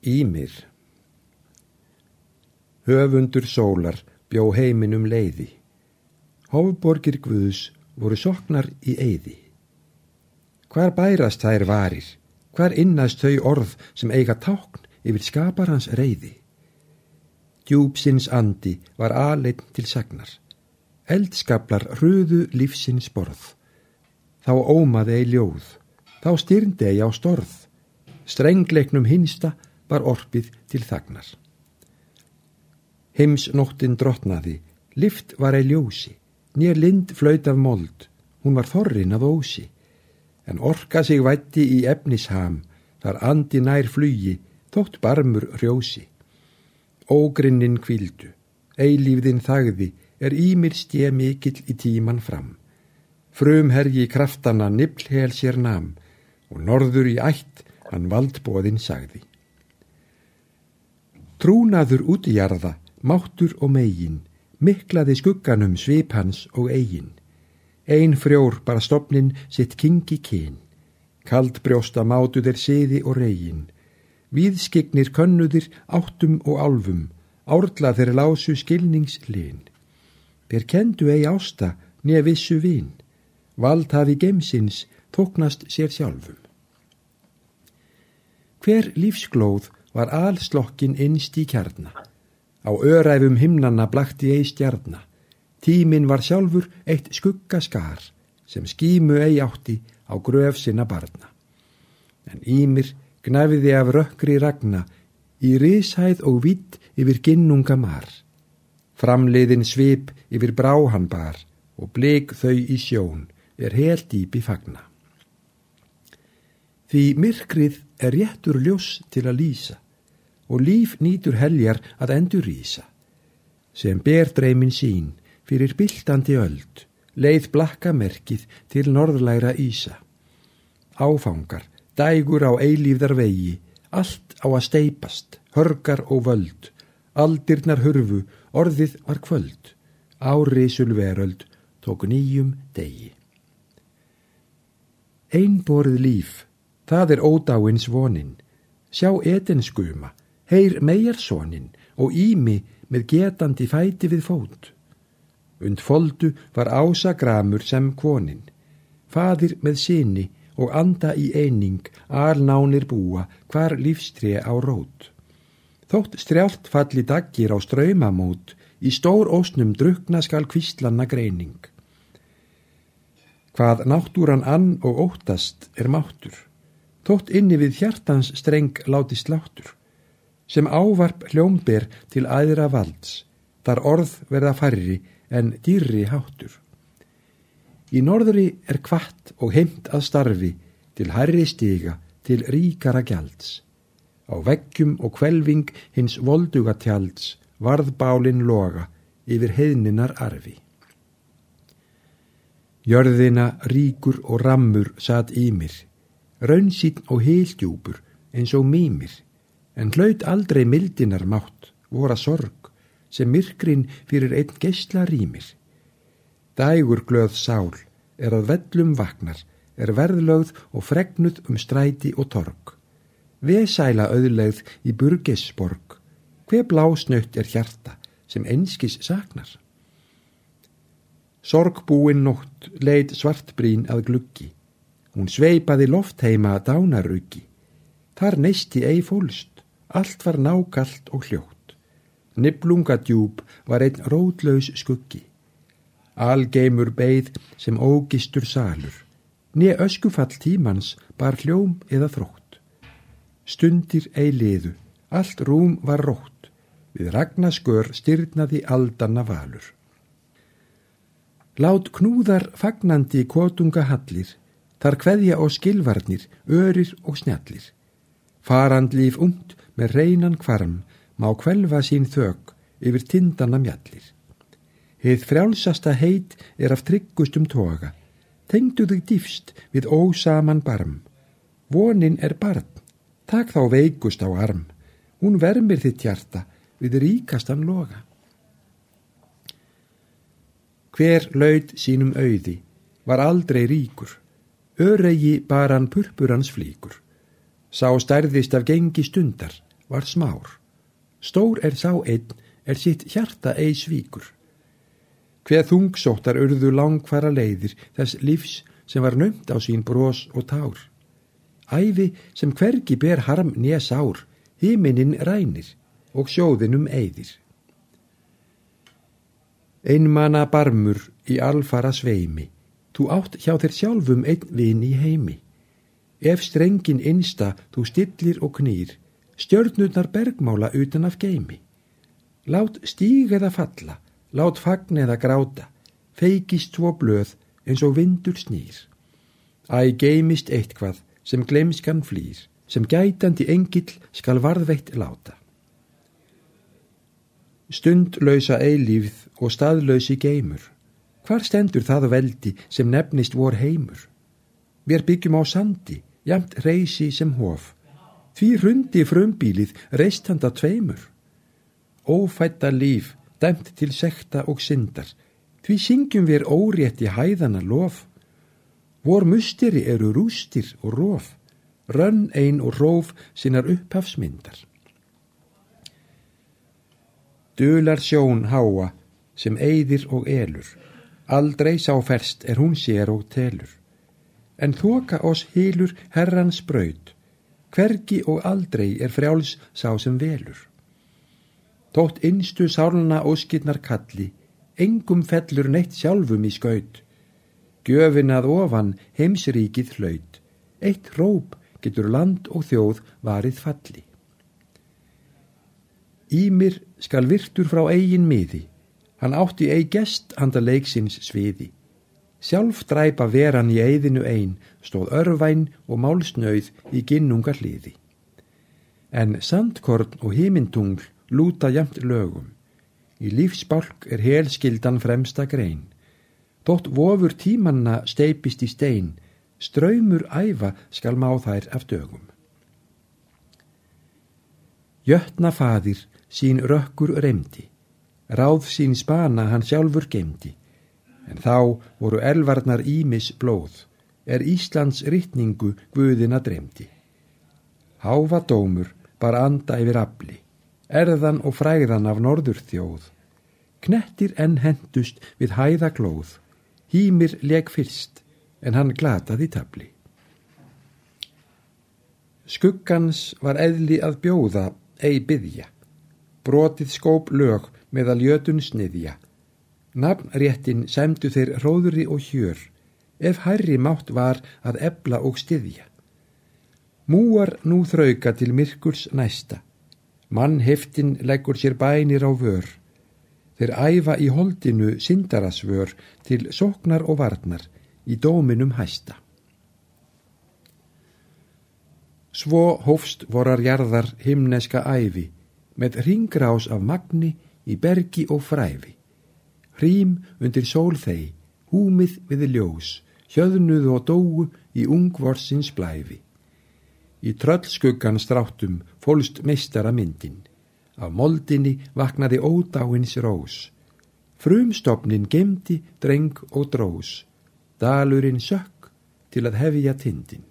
Ímir Höfundur sólar bjó heiminum leiði. Hófborgir Guðs voru soknar í eyði. Hvar bærast þær varir? Hvar innast þau orð sem eiga tákn yfir skaparans reyði? Djúpsins andi var aðleitn til sagnar. Eldskaplar hröðu lífsins borð. Þá ómaði ei ljóð. Þá styrndi ei á storð. Strengleiknum hinsta var orpið til þagnar. Heimsnóttin drotnaði, lift var ei ljósi, nýr lind flöyt af mold, hún var þorrin af ósi, en orka sig vætti í efnisham, þar andi nær flugi, þótt barmur hrjósi. Ógrinnin kvildu, eilífðin þagði, er ímir stje mikill í tíman fram. Frum herji kraftana nibblhel sér nam, og norður í ætt hann valdbóðin sagði. Trúnaður út í jarða, máttur og megin, miklaði skugganum svip hans og eigin. Ein frjór bara stopnin sitt kingi kyn, kald brjósta mátu þeir siði og regin. Víðskignir könnuðir áttum og álfum, árla þeir lásu skilningslin. Þeir kendu ei ásta nýja vissu vin, vald hafi gemsins tóknast sér sjálfum. Hver lífsglóð var alslokkin innst í kjarna. Á öræfum himnanna blakti ei stjarna. Tímin var sjálfur eitt skuggaskar sem skímu ei átti á gröf sinna barna. En Ímir gnafiði af rökkri ragna í rishæð og vitt yfir ginnunga mar. Framleiðin svip yfir bráhan bar og bleik þau í sjón er hel dýpi fagna. Því myrkrið er réttur ljós til að lýsa og líf nýtur heljar að endur rýsa. Sem ber dreymin sín fyrir byltandi öld, leið blakka merkið til norðlæra ísa. Áfangar, dægur á eilífðar vegi, allt á að steipast, hörgar og völd, aldirnar hurfu, orðið var kvöld, árisul veröld, tók nýjum degi. Einborð líf, Það er ódáins vonin. Sjá etinskuma, heyr meirsonin og ími með getandi fæti við fót. Und foldu var ása gramur sem kvonin. Fadir með sinni og anda í eining alnánir búa hvar lífstrið á rót. Þótt strjált falli daggir á ströymamót í stór ósnum drukna skal kvistlanna greining. Hvað náttúran ann og óttast er máttur þótt inni við hjartans streng láti sláttur, sem ávarp hljómber til aðra valds, þar orð verða færri en dýrri háttur. Í norðri er kvart og heimt að starfi til hærri stiga til ríkara gjalds. Á veggjum og kvelving hins volduga tjalds varðbálin loga yfir heiðninar arfi. Jörðina ríkur og rammur satt í mér, raunsýtn og heildjúpur eins og mýmir, en hlaut aldrei mildinar mátt, voru að sorg, sem myrkrin fyrir einn geysla rýmir. Dægur glöð sál, er að vellum vaknar, er verðlögð og fregnuð um stræti og torg. Vesæla auðlegð í burgesborg, hver blásnöytt er hjarta sem einskis saknar. Sorgbúin nótt leid svartbrín að gluggi, Hún sveipaði loftheima að dánaruggi. Þar neisti ei fólst, allt var nákallt og hljótt. Niblungadjúb var einn rótlaus skuggi. Algeimur beigð sem ógistur salur. Nýja öskufall tímans bar hljóm eða þrótt. Stundir ei liðu, allt rúm var rótt. Við ragnaskör styrnaði aldanna valur. Lát knúðar fagnandi kotunga hallir Þar kveðja og skilvarnir, örir og snjallir. Farandlíf und með reynan kvarm má kvelva sín þög yfir tindana mjallir. Heið frjálsasta heit er af tryggustum toga. Tengdu þig dýfst við ósaman barm. Vonin er barn, tak þá veikust á arm. Hún vermir þitt hjarta við ríkastan loga. Hver laud sínum auði var aldrei ríkur Öregi bar hann purpurans flíkur. Sá stærðist af gengi stundar, var smár. Stór er sá einn, er sitt hjarta eigi svíkur. Hveð þungsóttar urðu langfara leiðir þess lífs sem var nömt á sín brós og tár. Æfi sem hvergi ber harm nýja sár, hímininn rænir og sjóðinum eyðir. Einmana barmur í alfara sveimi, þú átt hjá þér sjálfum einn vin í heimi. Ef strengin einsta þú stillir og knýr, stjörnurnar bergmála utan af geimi. Lát stíg eða falla, lát fagn eða gráta, feikist svo blöð eins og vindur snýr. Æ geimist eitthvað sem glemskan flýr, sem gætandi engill skal varðveitt láta. Stundlausa eilífð og staðlausi geimur, hvar stendur það veldi sem nefnist vor heimur? Við byggjum á sandi, jamt reysi sem hof, því hrundi frumbílið reist handa tveimur. Ófætta líf, dæmt til sekta og syndar, því syngjum við órétti hæðana lof. Vor musteri eru rústir og rof, rönn ein og róf sinnar upphafsmyndar. Dular sjón háa sem eyðir og elur, aldrei sá ferst er hún sér og telur. En þoka oss hýlur herrans braud, hvergi og aldrei er frjáls sá sem velur. Tótt innstu sálna óskirnar kalli, engum fellur neitt sjálfum í skaut. Gjöfin að ofan heimsríkið hlaut, eitt róp getur land og þjóð varið falli. Ímir skal virtur frá eigin miði, hann átti eig gest handa leiksins sviði. Sjálf dræpa veran í eigðinu ein, stóð örvæn og málsnauð í ginnungar hliði. En sandkorn og himintungl lúta jæmt lögum. Í lífsbálk er helskildan fremsta grein. Tótt vofur tímanna steipist í stein, ströymur æfa skal má þær af dögum. Jötna fadir sín rökkur reymdi, ráð sín spana hann sjálfur gemdi, en þá voru elvarnar ímis blóð, er Íslands rittningu guðina dreymdi. Háfa dómur bar anda yfir afli, erðan og fræðan af norður þjóð, knettir enn hendust við hæða glóð, hýmir leg fyrst, en hann glataði tabli. Skuggans var eðli að bjóða, ei byðja, brotið skóp lög með að ljötun sniðja, nafnréttin semdu þeir róðuri og hjör, ef hærri mátt var að ebla og styðja. Múar nú þrauka til myrkurs næsta, mann heftin leggur sér bænir á vör, þeir æfa í holdinu syndarasvör til soknar og varnar, í dóminum hæsta. Svo hófst vorar jarðar himneska æfi með ringrás af magni í bergi og fræfi. Hrým undir sól þegi, húmið við ljós, hjöðnuð og dóu í ungvorsins blæfi. Í tröllskuggan stráttum fólst meistara myndin. Af moldinni vaknaði ódáins rós. Frumstopnin gemdi dreng og drós. Dalurinn sökk til að hefja tindin.